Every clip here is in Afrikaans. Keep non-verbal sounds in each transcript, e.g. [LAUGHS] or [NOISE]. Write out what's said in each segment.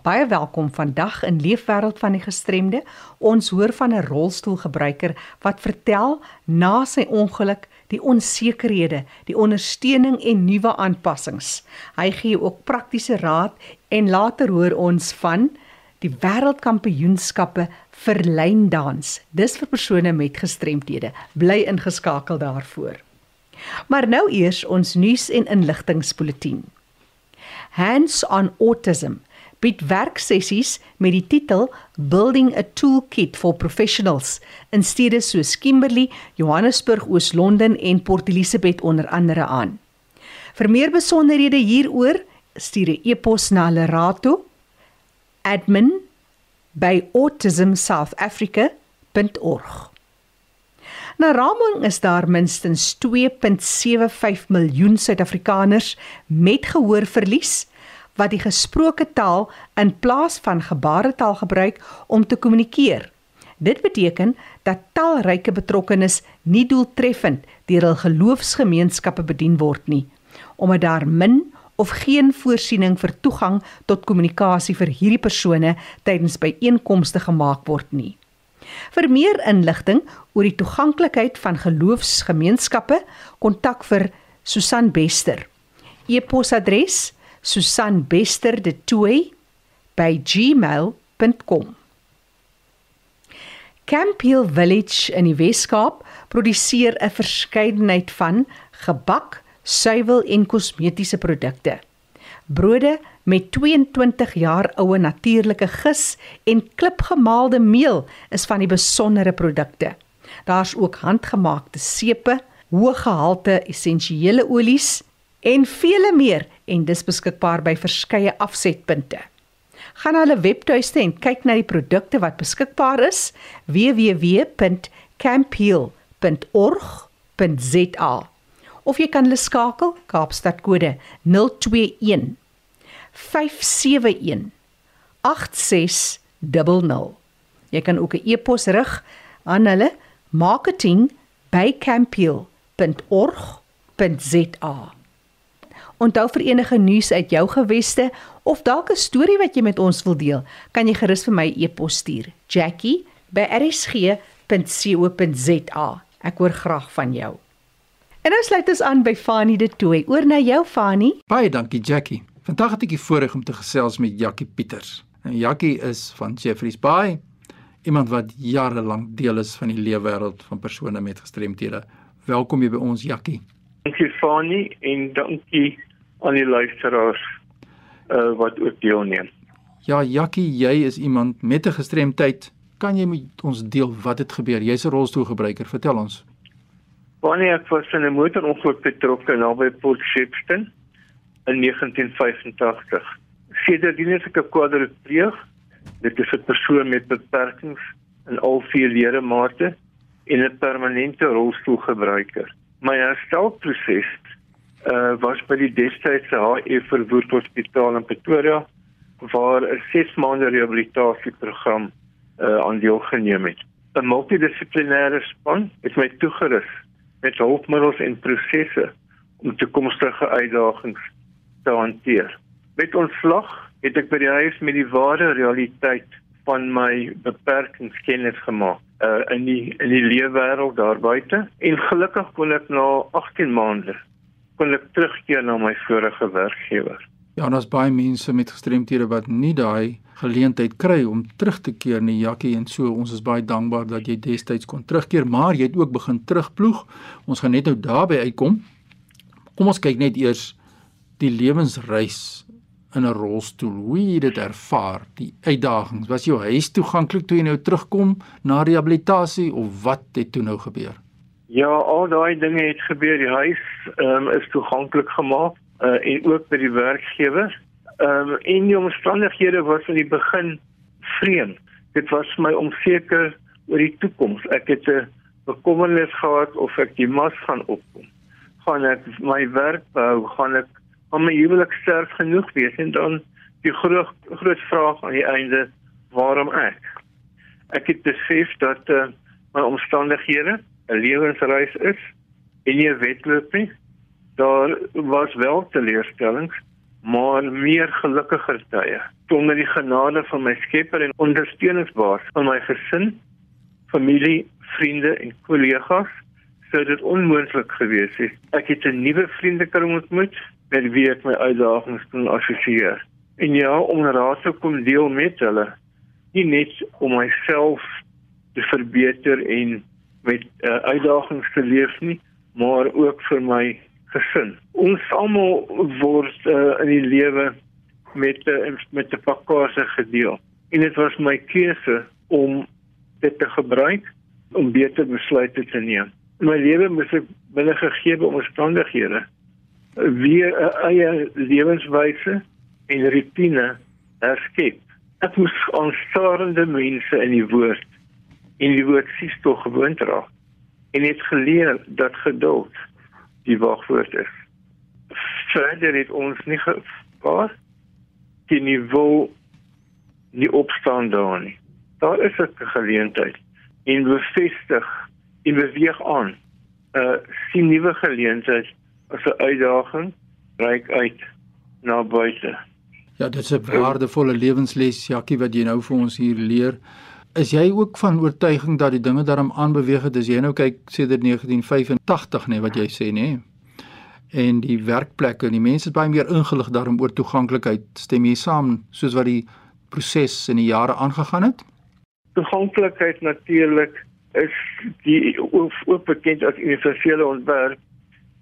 Baie welkom vandag in Leefwêreld van die Gestremde. Ons hoor van 'n rolstoelgebruiker wat vertel na sy ongeluk die onsekerhede, die ondersteuning en nuwe aanpassings. Hy gee ook praktiese raad en later hoor ons van die wêreldkampioenskappe vir lyndans. Dis vir persone met gestremthede. Bly ingeskakel daarvoor. Maar nou eers ons nuus en inligtingspulsatie. Hands on Autism bied werksessies met die titel Building a Toolkit for Professionals in stede soos Kimberley, Johannesburg, Oos-London en Port Elizabeth onder andere aan. Vir meer besonderhede hieroor, stuur 'n e-pos na Lerato admin by autismsouthafrica.org. Na raming is daar minstens 2.75 miljoen Suid-Afrikaners met gehoorverlies wat die gesproke taal in plaas van gebaretaal gebruik om te kommunikeer. Dit beteken dat talryke betrokkenes nie doeltreffend deur hul geloofsgemeenskappe bedien word nie, omdat daar min of geen voorsiening vir toegang tot kommunikasie vir hierdie persone tydens byeenkomste gemaak word nie. Vir meer inligting oor die toeganklikheid van geloofsgemeenskappe, kontak vir Susan Bester. E-posadres: susanbesterde2@gmail.com. Camp Hill Village in die Weskaap produseer 'n verskeidenheid van gebak, suiwel en kosmetiese produkte. Brode met 22 jaar oue natuurlike gis en klipgemaalde meel is van die besondere produkte. Daar's ook handgemaakte sepe, hoë gehalte essensiële olies en vele meer en dis beskikbaar by verskeie afsetpunte. Gaan na hulle webtuiste en kyk na die produkte wat beskikbaar is www.campheal.org.za of jy kan hulle skakel Kaapstad kode 021 571 8600. Jy kan ook 'n e-pos rig aan hulle marketing@camphill.org.za. Onthou vir enige nuus uit jou geweste of dalk 'n storie wat jy met ons wil deel, kan jy gerus vir my e-pos stuur. Jackie@rsg.co.za. Ek hoor graag van jou. En nou sluit ons aan by Fanie de Tooi. Oor na jou Fanie. Baie dankie Jackie. Vandag het ek die voorreg om te gesels met Jackie Pieters. En Jackie is van Jeffreys Bay, iemand wat jare lank deel is van die leefwêreld van persone met gestremthede. Welkom hier by ons Jackie. Dankie Fanie en dankie aan die luisteraars uh, wat ook deelneem. Ja Jackie, jy is iemand met 'n gestremdheid. Kan jy met ons deel wat het gebeur? Jy's 'n rolstoelgebruiker. Vertel ons. Wanneer ek was in 'n motorongeluk betrokke naby Port Shepstone in 1985. Sedertdien het ek 'n kwadripleeg. Dit is 'n persoon met beperkings in al vier ledemate en 'n permanente rolstoelgebruiker. My herstelproses uh, was by die destydse HE Verwoerd Hospitaal in Pretoria waar 'n 6 maande rehabilitasieprogram uh, aan deelgeneem het. 'n Multidissiplinêre span het my toegerus met hulpmiddels en prosesse om toekomstige uitdagings te hanteer. Met ontslag het ek by die huis met die ware realiteit van my beperkings kennis gemaak uh, in die in die leefwêreld daar buite en gelukkig kon ek na 18 maande kon ek terugkeer na my vorige werkgewer. Ja, daar's baie mense met gestremthede wat nie daai geleentheid kry om terug te keer nie, Jakkie, en so ons is baie dankbaar dat jy destyds kon terugkeer, maar jy het ook begin terugploeg. Ons gaan net nou daarby uitkom. Kom ons kyk net eers die lewensreis in 'n rolstoel. Hoe jy dit ervaar, die uitdagings. Was jou huis toeganklik toe jy nou terugkom na rehabilitasie of wat het toe nou gebeur? Ja, al daai dinge het gebeur. Die huis um, is toeganklik gemaak uh, en ook by die werkgewer. Ehm um, en die omstandighede was in die begin vreemd. Dit was my onseker oor die toekoms. Ek het 'n bekommernis gehad of ek die mas gaan opkom. Gaan ek my werk behou? Gaan ek aan my huwelik sterk genoeg wees en dan die groot groot vraag aan die einde, waarom ek? Ek het besef dat uh, my omstandighede 'n lewensreis is en nie 'n wedloop nie daar was wel teleurstellings, maar meer gelukkiger tye. sonder die genade van my Skepper en ondersteuningsbaas van my gesin, familie, vriende en kollegas sou dit onmoontlik gewees het. Ek het 'n nuwe vriendekring ontmoet met wie ek my uitdagings kon assosieer. En ja, om raad te kom deel met hulle, nie net om myself te verbeter en met uh, uitdagings te leef nie, maar ook vir my gesin. Ons almal word uh, in die lewe met uh, met 'n pakkase gedeel. En dit was my keuse om dit te gebruik om beter besluite te neem. In my lewe moes ek binne gegee omstandighede weer 'n eie lewenswyse en rutine herskep. Ek moes aanstaande mense in die woord en die woord sies tog gewoond raak. En het geleer dat geduld die wagwoord is. Verder het ons nie gepaas die niveau nie opstaan daar nie. Daar is 'n geleentheid en bevestig en beweeg aan. uh, sien nuwe geleenthede as 'n uitdaging reik uit na buite. Ja, dit is 'n waardevolle lewensles, Jackie, wat jy nou vir ons hier leer. Is jy ook van oortuiging dat die dinge daarom aanbeweeg het as jy nou kyk sedert 1985 nê nee, wat jy sê nê? Nee? En die werkplekke en die mense is baie meer ingelig daarom oor toeganklikheid. Stem jy saam soos wat die proses in die jare aangegaan het? Toeganklikheid natuurlik is die ook bekend as universele ontwerp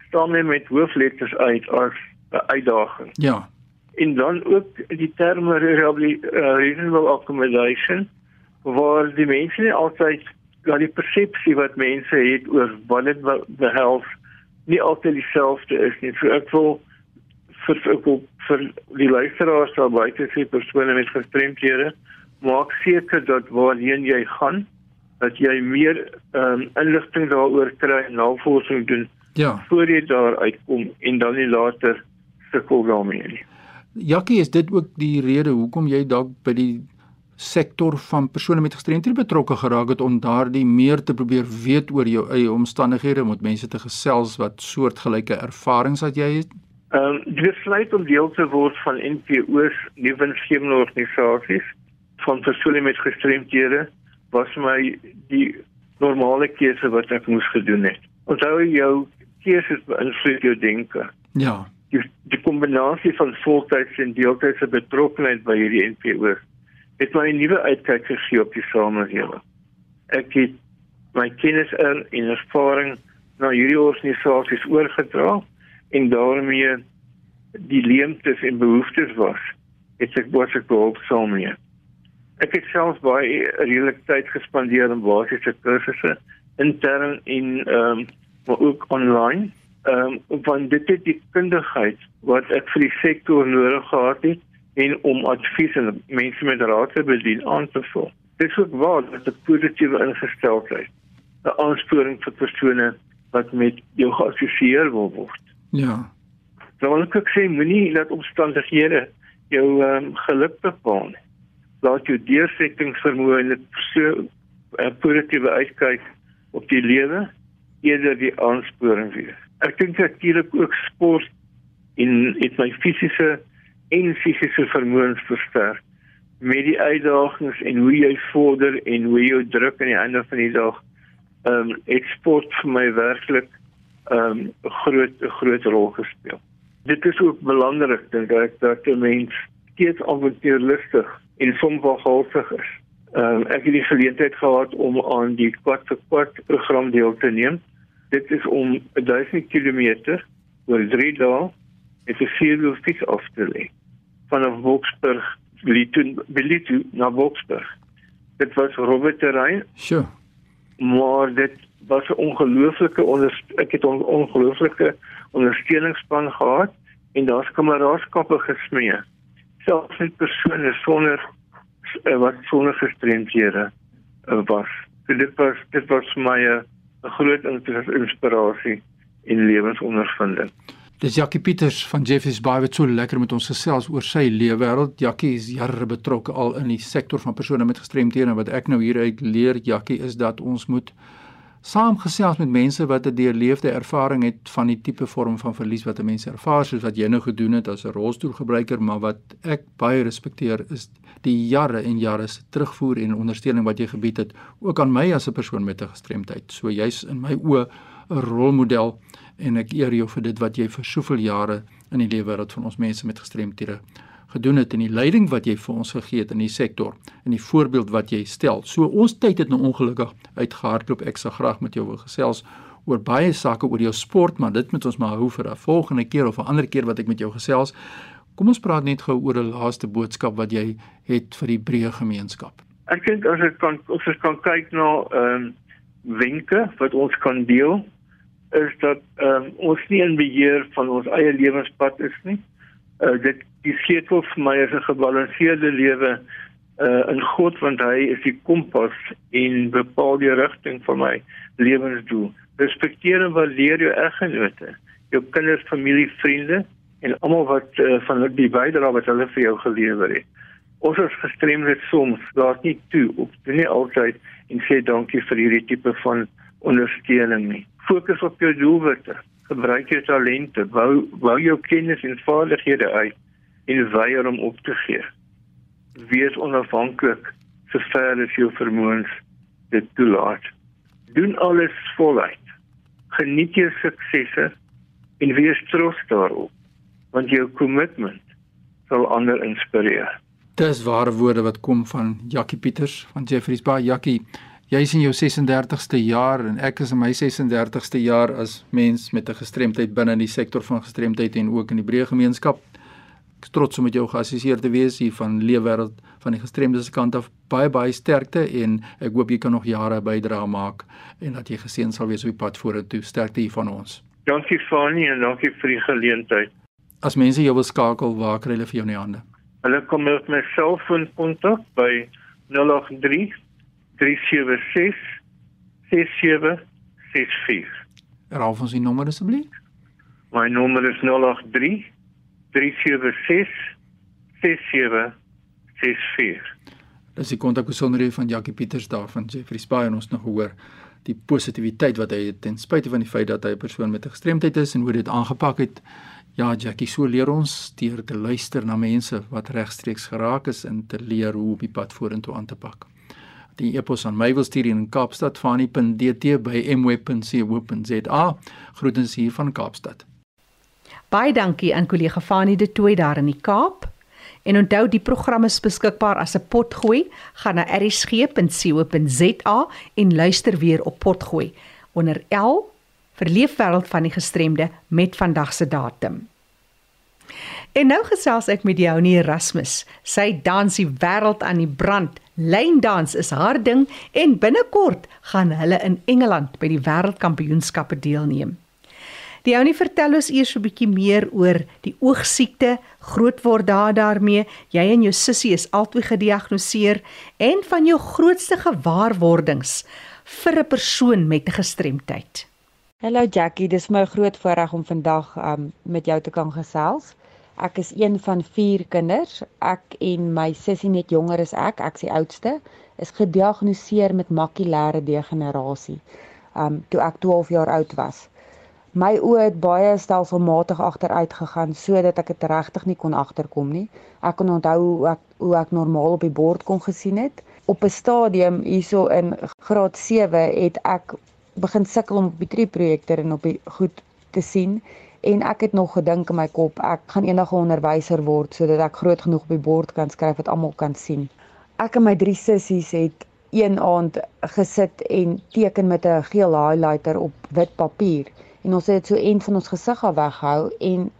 staan net met hoofletters uit as 'n uitdaging. Ja. En dan ook die term reasonable accommodation waar die mense nie altyd dat die persepsie wat mense het oor wat dit behels nie altyd dieselfde is nie. So ek wil vir vir, vir die luisteraars daar buite sê persone met gestremdhede maak seker dat waarheen jy gaan dat jy meer um, inligting daaroor kry en navorsing doen ja voor jy daar uitkom en dan nie later sukkel daarmee nie. Jackie, is dit ook die rede hoekom jy dalk by die sektor van persone met gestremthede betrokke geraak het om daardie meer te probeer weet oor jou eie omstandighede met mense te gesels wat soortgelyke ervarings het jy het? Ehm um, die besluit om deel te word van NPO's, nuwensgewende organisasies van persone met gestremthede was my die normale keuse wat ek moes gedoen het. Onthou jou keuses beïnvloed jou denke. Ja. Die, die kombinasie van voltydse en deeltydse betrokkenheid by hierdie NPO het my 'n nuwe uitkyk gegee op die samelewing. Ek het my kennis en ervaring na hierdie organisasies oorgedra en daarmee die leemtes en behoeftes was. Dit ek was ek behulpsaam mee. Ek het self baie redelik tyd gespandeer in basiese kursusse intern en ehm um, maar ook online. Ehm um, van dit het die kundigheid wat ek vir die sektor nodig gehad het en om advies en mense met raad te bedien aan te vul. Dit is ook waar dat 'n positiewe ingesteldheid 'n aansporing vir persone wat met jou geassosieer wil word. Ja. Nou wil ek sê moenie dat omstandighede jou um, geluk bepaal nie laat jou deursettingsvermoë en dit so 'n uh, positiewe uitkyk op die lewe eerder die aansporing wees. Ek dink natuurlik ook sport in dit my fisiese en fisiese vermoëns versterk met die uitdagings en hoe jy vorder en hoe jy druk aan die einde van die dag. Ehm um, ek sport vir my werklik ehm um, 'n groot 'n groot rol gespeel. Dit is ook belangrik dink ek dat 'n mens steeds avontuurlustig en halfig is. Ehm um, ek het die geleentheid gehad om aan die kwart vir kwart program deel te neem. Dit is om 1000 km oor 3 dae met 'n vierwiel fiets af te lê van Wolfsburg Bilitu na Wolfsburg. Dit was rowwe terrein. Sjoe. Maar dit was 'n ongelooflike onder ek het 'n ongelooflike ondersteuningsspan gehad en daar's kameraadskappe gesmee selfs net persone sonder uh, wat sonder gestremdhede uh, was. So dit was dit was vir my 'n groot inspirasie in lewensondervinding. Dis Jackie Pieters van Jeffreys Bay wat so lekker met ons gesels oor sy lewe wêreld. Jackie is jare betrokke al in die sektor van persone met gestremdhede en wat ek nou hieruit leer Jackie is dat ons moet saamgesels met mense wat 'n deurleefde ervaring het van die tipe vorm van verlies wat 'n mens ervaar soos wat jy nou gedoen het as 'n rolstoelgebruiker, maar wat ek baie respekteer is die jare en jare se terugvoer en ondersteuning wat jy gebied het ook aan my as 'n persoon met 'n gestremdheid. So jy's in my oë 'n rolmodel en ek eer jou vir dit wat jy vir soveel jare in die lewe wêreld van ons mense met gestremthede gedoen het en die leiding wat jy vir ons gegee het in die sektor en die voorbeeld wat jy stel. So ons tyd het nou ongelukkig uitgehardloop. Ek sal graag met jou wil gesels oor baie sake oor jou sport, maar dit moet ons maar hou vir 'n volgende keer of 'n ander keer wat ek met jou gesels. Kom ons praat net gou oor 'n laaste boodskap wat jy het vir die breë gemeenskap. Ek dink as ek kan as ek kan kyk na ehm um, wenke wat ons kan deel is dat um, ons nie in beheer van ons eie lewenspad is nie. Uh dit die sleutel vir my is 'n gebalanseerde lewe uh in God want hy is die kompas en bepaal die rigting van my lewensdoel. Respekteer en waardeer jou eggenote, jou kinders, familie, vriende en almal wat uh, van die bydrae wat hulle vir jou gelewer het. Ons is gestremd soms, laat nie toe op nie altyd en sê dankie vir hierdie tipe van ondersteuning nie fokus op jou doelwitte. Gebruik jou talente, bou bou jou kennis en vaardighede uit en weier om op te gee. Wees onafhanklik sover as jou vermoëns dit toelaat. Doen alles voluit. Geniet jou suksesse en wees trots daarop want jou kommitment sal ander inspireer. Dis ware woorde wat kom van Jackie Pieters van Jeffreys Bay. Jackie, Jy is in jou 36ste jaar en ek is in my 36ste jaar as mens met 'n gestremdheid binne in die sektor van gestremdheid en ook in die breë gemeenskap. Ek is trots om met jou geassosieer te wees hier van Leefwêreld van die gestremdes se kant af. Baie baie sterkte en ek hoop jy kan nog jare bydra maak en dat jy geseën sal wees op die pad vorentoe. Sterkte hier van ons. Dankie Fanie en dankie vir die geleentheid. As mense jou wil skakel, waar kry hulle vir jou in die hande? Hulle kom met my selfoon kontak by 083 376 6764. Herhaal ons die nommer asseblief. My nommer is 083 376 6764. Dis die kontakbesonderhede van Jackie Pieters daar van Jeffrey Spy en ons nog hoor die positiwiteit wat hy ten spyte van die feit dat hy 'n persoon met 'n gestremdheid is en hoe dit aangepak het. Ja, Jackie, so leer ons deur te luister na mense wat regstreeks geraak is en te leer hoe op die pad vorentoe aan te pak die e-pos aan my wil stuur in Kaapstad fani.dt@mweb.co.za. Groetens hier van Kaapstad. Baie dankie aan kollega Fani de Tooi daar in die Kaap. En onthou die program is beskikbaar as 'n potgooi. Gaan na erisg.co.za en luister weer op potgooi onder L vir leefwêreld van die gestremde met vandag se datum. En nou gesels ek met Jouni Erasmus. Sy dans die wêreld aan die brand Lyndans is haar ding en binnekort gaan hulle in Engeland by die wêreldkampioenskappe deelneem. Die ouenie vertel ons eers 'n bietjie meer oor die oogsiekte, grootword daar daarmee. Jy en jou sussie is albei gediagnoseer en van jou grootste gewaarwordings vir 'n persoon met 'n gestremdheid. Hallo Jackie, dis my groot voorreg om vandag um, met jou te kan gesels. Ek is een van 4 kinders. Ek en my sussie net jonger as ek, ek is die oudste, is gediagnoseer met makulêre degenerasie. Um toe ek 12 jaar oud was. My oë het baie stelselmatig agteruit gegaan sodat ek dit regtig nie kon agterkom nie. Ek kon onthou hoe ek hoe ek normaal op die bord kon gesien het. Op 'n stadium hierso in graad 7 het ek begin sukkel om op die drie projekte en op die goed te sien en ek het nog gedink in my kop ek gaan eendag 'n onderwyser word sodat ek groot genoeg op die bord kan skryf wat almal kan sien. Ek en my drie sissies het een aand gesit en teken met 'n geel highlighter op wit papier. En ons het dit so een van ons gesig af weghou en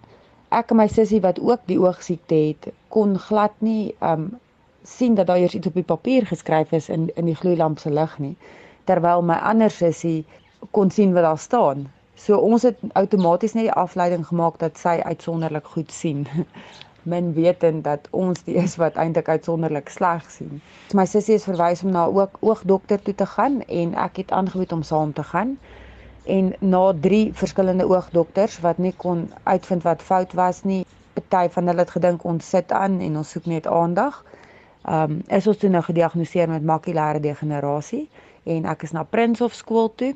ek en my sussie wat ook die oogsiekte het kon glad nie um sien dat daar eers iets op die papier geskryf is in in die gloeilamp se lig nie. Terwyl my ander sussie kon sien wat daar staan So ons het outomaties net die afleiding gemaak dat sy uitsonderlik goed sien. [LAUGHS] Min wetend dat ons die is wat eintlik uitsonderlik sleg sien. My sussie is verwys om na ook oogdokter toe te gaan en ek het aangebied om saam te gaan. En na 3 verskillende oogdokters wat nie kon uitvind wat fout was nie, party van hulle het gedink ons sit aan en ons soek net aandag. Um is ons toe nou gediagnoseer met makulêre degenerasie en ek is na Prinshof skool toe.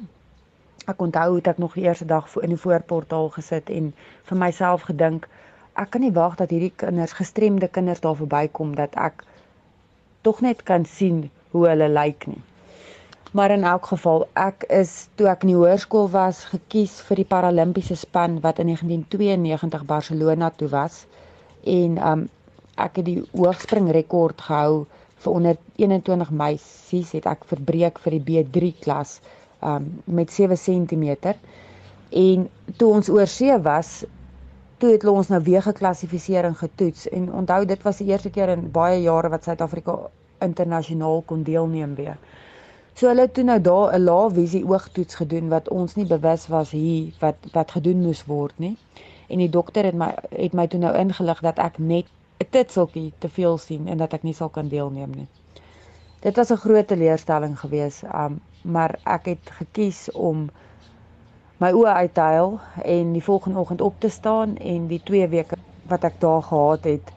Ek onthou hoe ek nog die eerste dag in die voorportaal gesit en vir myself gedink ek kan nie wag dat hierdie kinders gestremde kinders daar verbykom dat ek tog net kan sien hoe hulle lyk nie. Maar in elk geval, ek is toe ek in die hoërskool was gekies vir die paralimpiese span wat in 1992 Barcelona toe was en um ek het die hoogspringrekord gehou vir onder 21 meisies het ek verbreek vir die B3 klas um met 7 cm. En toe ons oor see was, toe het ons nou weer geklassifisering getoets en onthou dit was die eerste keer in baie jare wat Suid-Afrika internasionaal kon deelneem weer. So hulle het toe nou daar 'n lae visie oogtoets gedoen wat ons nie bewus was hier wat wat gedoen moes word nie. En die dokter het my het my toe nou ingelig dat ek net 'n titseltjie te veel sien en dat ek nie sal kan deelneem nie. Dit was 'n groot teleurstelling geweest, um, maar ek het gekies om my oë uit te huil en die volgende oggend op te staan en die 2 weke wat ek daar gehad het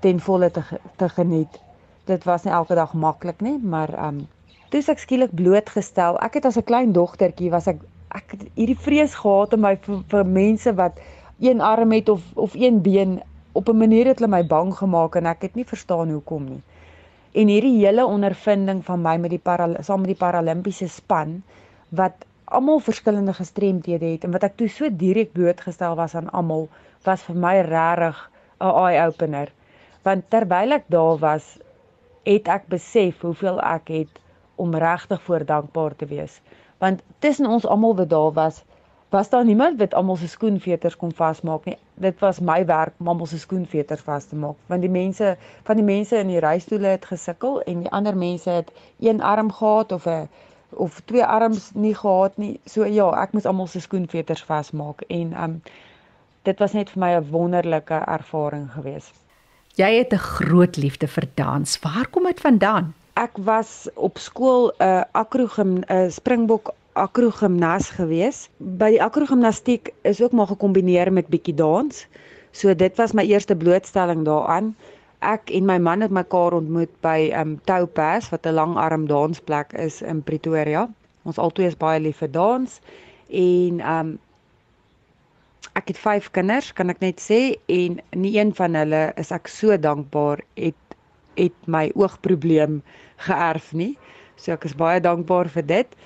ten volle te te geniet. Dit was nie elke dag maklik nie, maar um toe ek skielik blootgestel. Ek het as 'n klein dogtertjie was ek ek het hierdie vrees gehad in my vir, vir mense wat een arm het of of een been op 'n manier het hulle my bang gemaak en ek het nie verstaan hoekom nie. En hierdie hele ondervinding van my met die para saam met die paralimpiese span wat almal verskillende gestremthede het en wat ek toe so direk blootgestel was aan almal was vir my regtig 'n eye opener. Want terwyl ek daar was, het ek besef hoeveel ek het om regtig voor dankbaar te wees. Want tussen ons almal wat daar was, was daar niemand wat almal se skoenveters kon vasmaak nie. Dit was my werk om almal se skoenveters vas te maak, want die mense van die mense in die reistoele het gesukkel en die ander mense het een arm gehad of 'n of twee arms nie gehad nie. So ja, ek moes almal se skoenveters vasmaak en um dit was net vir my 'n wonderlike ervaring geweest. Jy het 'n groot liefde vir dans. Waar kom dit vandaan? Ek was op skool 'n uh, akrogim 'n uh, Springbok akrogimnas gewees. By die akrogimnastiek is ook maar gekombineer met bietjie dans. So dit was my eerste blootstelling daaraan. Ek en my man het mekaar ontmoet by um Topaz wat 'n langarm dansplek is in Pretoria. Ons albei is baie lief vir dans en um ek het 5 kinders, kan ek net sê en nie een van hulle is ek so dankbaar het het my oogprobleem geërf nie. So ek is baie dankbaar vir dit.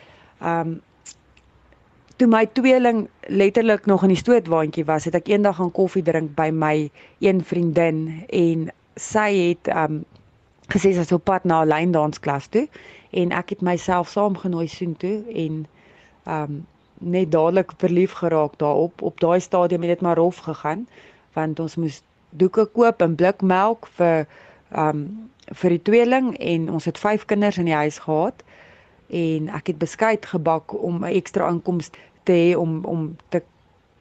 Um toe my tweeling letterlik nog in die stootwaandjie was, het ek eendag gaan koffie drink by my een vriendin en sy het um gesê sy is op pad na 'n lyndansklas toe en ek het myself saamgenooi soontoe en um net dadelik verlief geraak daarop. Op daai stadium het dit maar rof gegaan want ons moes doeke koop en blikmelk vir um vir die tweeling en ons het 5 kinders in die huis gehad en ek het beskuit gebak om 'n ekstra inkomste te hê om om te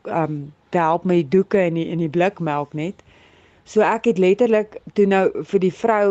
um te help met die doeke en die in die blikmelk net. So ek het letterlik toe nou vir die vrou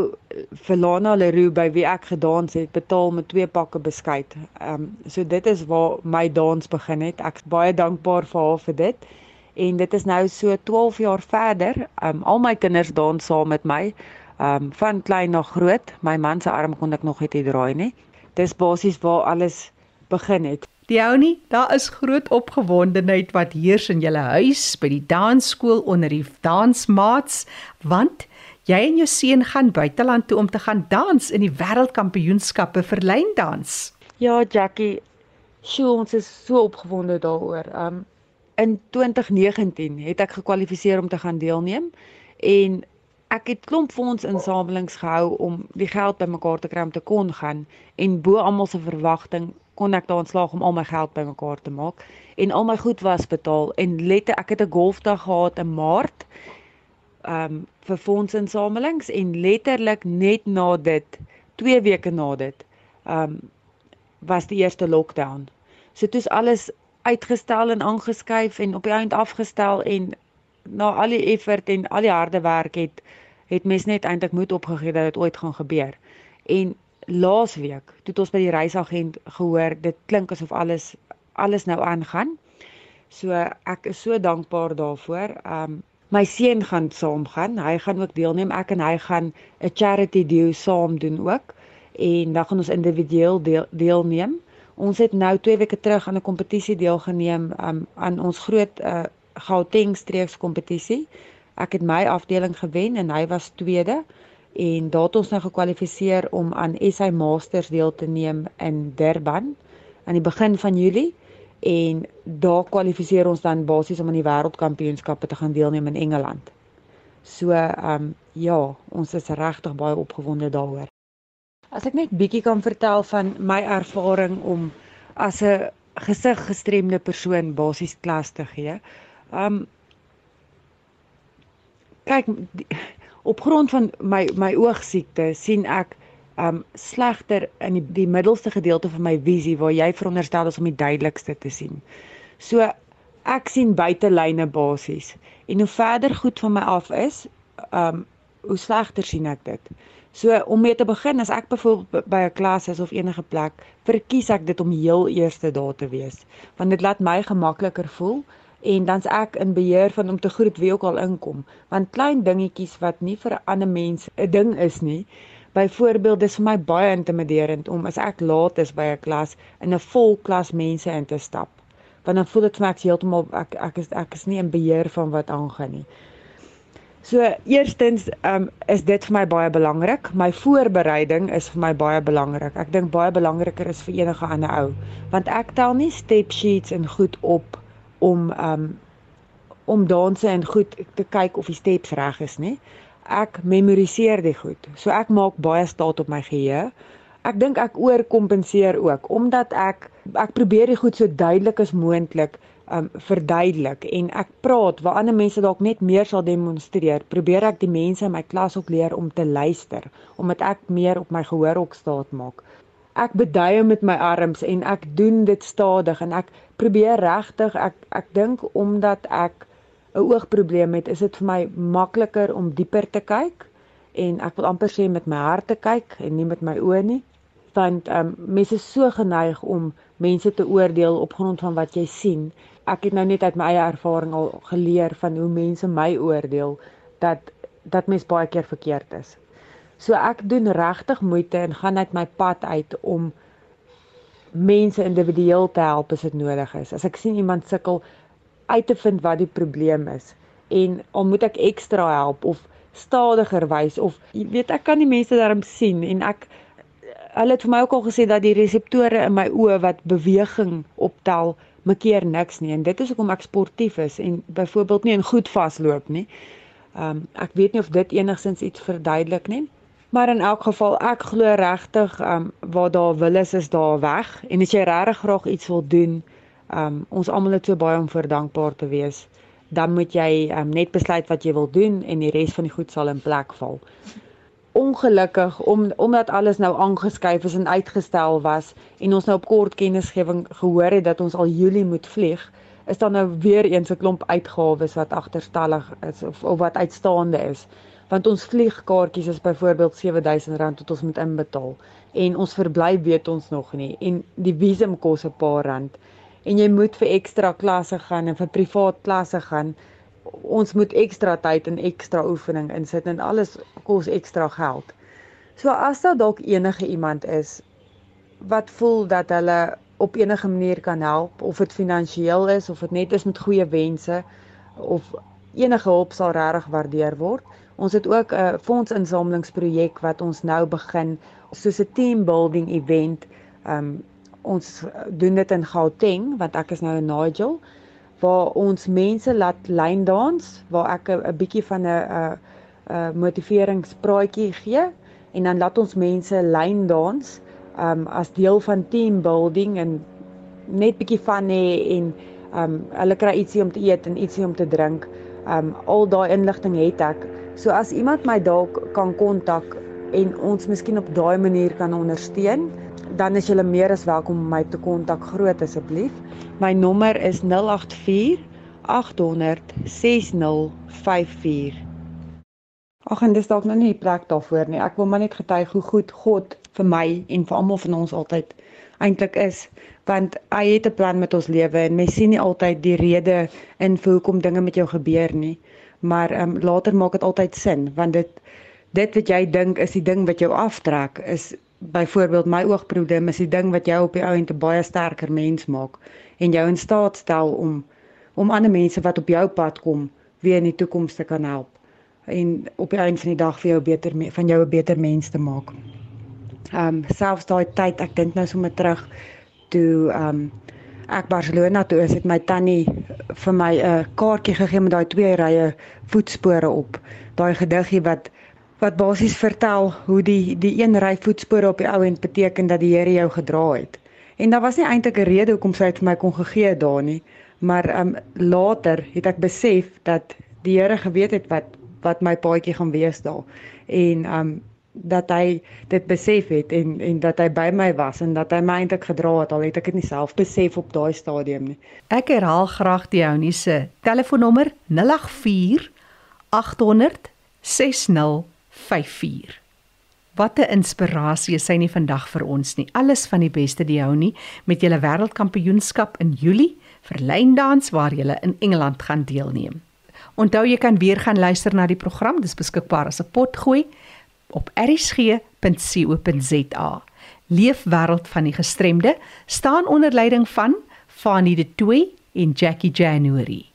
vir Lana Leroux by wie ek gedans het betaal met twee pakke beskuit. Um so dit is waar my dans begin het. Ek's baie dankbaar vir haar vir dit. En dit is nou so 12 jaar verder. Um al my kinders dans saam met my. Um van klein na groot. My man se arm kon ek nog net draai nie dis basies waar alles begin het. Diony, daar is groot opgewondenheid wat heers in julle huis by die dansskool onder die dansmaats want jy en jou seun gaan buiteland toe om te gaan dans in die wêreldkampioenskappe vir lyndans. Ja, Jackie, sjoe, ons is so opgewonde daaroor. Um in 2019 het ek gekwalifiseer om te gaan deelneem en ek het klomp fondsinsamelings gehou om die geld bymekaar te kry om te kon gaan. En bo almal se verwagting kon ek daarin slaag om al my geld bymekaar te maak. En al my goed was betaal. En lette ek het 'n golfdag gehad in Maart um vir fondsinsamelings. En letterlik net na dit 2 weke na dit um was die eerste lockdown. So dit is alles uitgestel en aangeskuif en op die eind afgestel en na al die effort en al die harde werk het het mens net eintlik moed opgegee dat dit ooit gaan gebeur. En laasweek het ons by die reisagent gehoor dit klink asof alles alles nou aangaan. So ek is so dankbaar daarvoor. Um my seun gaan saamgaan. Hy gaan ook deelneem. Ek en hy gaan 'n charity deal saam doen ook. en dan gaan ons individueel deel, deelneem. Ons het nou 2 weke terug aan 'n kompetisie deelgeneem um, aan ons groot uh, Gauteng streeks kompetisie. Ek het my afdeling gewen en hy was tweede en daar het ons nou gekwalifiseer om aan SA Masters deel te neem in Durban aan die begin van Julie en daar kwalifiseer ons dan basies om aan die wêreldkampioenskappe te gaan deelneem in Engeland. So ehm um, ja, ons is regtig baie opgewonde daaroor. As ek net bietjie kan vertel van my ervaring om as 'n gesig gestremde persoon basies klas te gee. Um, kyk die, op grond van my my oogsiekte sien ek um slegter in die, die middelste gedeelte van my visie waar jy veronderstel is om die duidelikste te sien. So ek sien buitelyne basies en hoe verder goed van my af is, um hoe slegter sien ek dit. So om mee te begin as ek byvoorbeeld by 'n klas is of enige plek, verkies ek dit om heel eerste daar te wees, want dit laat my gemakliker voel en dan's ek in beheer van om te groet wie ook al inkom. Want klein dingetjies wat nie vir 'n ander mens 'n ding is nie. Byvoorbeeld dis vir my baie intimiderend om as ek laat is by 'n klas in 'n vol klas mense in te stap. Want dan voel dit vir my heeltemal ek ek is ek is nie in beheer van wat aangaan nie. So eerstens um, is dit vir my baie belangrik. My voorbereiding is vir my baie belangrik. Ek dink baie belangriker is vir enige ander ou. Want ek tel nie step sheets en goed op om um om danse en goed te kyk of die steps reg is, nê? Ek memoriseer dit goed. So ek maak baie staat op my geheue. Ek dink ek oorkompenseer ook omdat ek ek probeer dit goed so duidelik as moontlik um verduidelik en ek praat waar ander mense dalk net meer sal demonstreer. Probeer ek die mense in my klas ook leer om te luister omdat ek meer op my gehoor ook staat maak ek beduie met my arms en ek doen dit stadig en ek probeer regtig ek ek dink omdat ek 'n oogprobleem het, is dit vir my makliker om dieper te kyk en ek wil amper sê met my hart te kyk en nie met my oë nie want um, mense is so geneig om mense te oordeel op grond van wat jy sien. Ek het nou net uit my eie ervaring al geleer van hoe mense my oordeel dat dat mens baie keer verkeerd is. So ek doen regtig moeite en gaan uit my pad uit om mense individueel te help as dit nodig is. As ek sien iemand sukkel uit te vind wat die probleem is en al moet ek ekstra help of stadiger wys of jy weet ek kan die mense daarom sien en ek hulle het vir my ook al gesê dat die reseptore in my oë wat beweging optel mekeer niks nie en dit is hoekom ek sportief is en byvoorbeeld nie in goed vasloop nie. Ehm um, ek weet nie of dit enigsins iets verduidelik nie. Maar in elk geval ek glo regtig um waar daar wil is is daar weg. En as jy regtig graag iets wil doen um ons almal het so baie om vir dankbaar te wees. Dan moet jy um net besluit wat jy wil doen en die res van die goed sal in plek val. Ongelukkig om omdat alles nou aangeskuif is en uitgestel was en ons nou op kort kennisgewing gehoor het dat ons al Julie moet vlieg, is daar nou weer eens 'n klomp uitgawes wat agterstallig is of, of wat uitstaande is want ons vliegkaartjies is byvoorbeeld R7000 tot ons moet inbetaal. En ons verblyf weet ons nog nie. En die visum kos 'n paar rand. En jy moet vir ekstra klasse gaan en vir privaat klasse gaan. Ons moet ekstra tyd en ekstra oefening insit en alles kos ekstra geld. So as daar dalk enige iemand is wat voel dat hulle op enige manier kan help of dit finansiëel is of dit net is met goeie wense of enige hulp sal regtig waardeer word Ons het ook 'n fondsinsamelingsprojek wat ons nou begin soos 'n team building event. Um ons doen dit in Gauteng want ek is nou in Nigel waar ons mense laat lyn dans waar ek 'n bietjie van 'n 'n 'n motiveringspraatjie gee en dan laat ons mense lyn dans um as deel van team building en net bietjie van hê en um hulle kry ietsie om te eet en ietsie om te drink. Um al daai inligting het ek So as iemand my dalk kan kontak en ons miskien op daai manier kan ondersteun, dan is julle meer as welkom om my te kontak groot asseblief. My nommer is 084 800 6054. Ag en dis dalk nou nie die plek daarvoor nie. Ek wil maar net getuig hoe goed God vir my en vir almal van ons altyd eintlik is want hy het 'n plan met ons lewe en mens sien nie altyd die rede in vir hoekom dinge met jou gebeur nie maar ehm um, later maak dit altyd sin want dit dit wat jy dink is die ding wat jou aftrek is byvoorbeeld my oogproblem is die ding wat jou op die ou end 'n baie sterker mens maak en jou in staat stel om om ander mense wat op jou pad kom weer in die toekoms te kan help en op die einde van die dag vir jou beter van jou 'n beter mens te maak. Ehm um, selfs daai tyd, ek dink nou sommer terug toe ehm um, ek Barcelona toe is, het my tannie vir my 'n kaartjie gegee met daai twee rye voetspore op. Daai gediggie wat wat basies vertel hoe die die een ry voetspore op die ou end beteken dat die Here jou gedra het. En daar was nie eintlik 'n rede hoekom sy dit vir my kon gegee daar nie, maar ehm um, later het ek besef dat die Here geweet het wat wat my paadjie gaan wees daar. En um dat hy dit besef het en en dat hy by my was en dat hy my eintlik gedra het al het ek dit nie self besef op daai stadium nie. Ek herhaal graag die ounie se telefoonnommer 084 800 6054. Wat 'n inspirasie is hy nie vandag vir ons nie. Alles van die beste die hou nie met julle wêreldkampioenskap in Julie vir lyndans waar julle in Engeland gaan deelneem. Onthou jy kan weer gaan luister na die program. Dis beskikbaar as 'n potgooi op erisg.co.za. Leefwêreld van die gestremde staan onder leiding van Fanie De Tooy en Jackie January.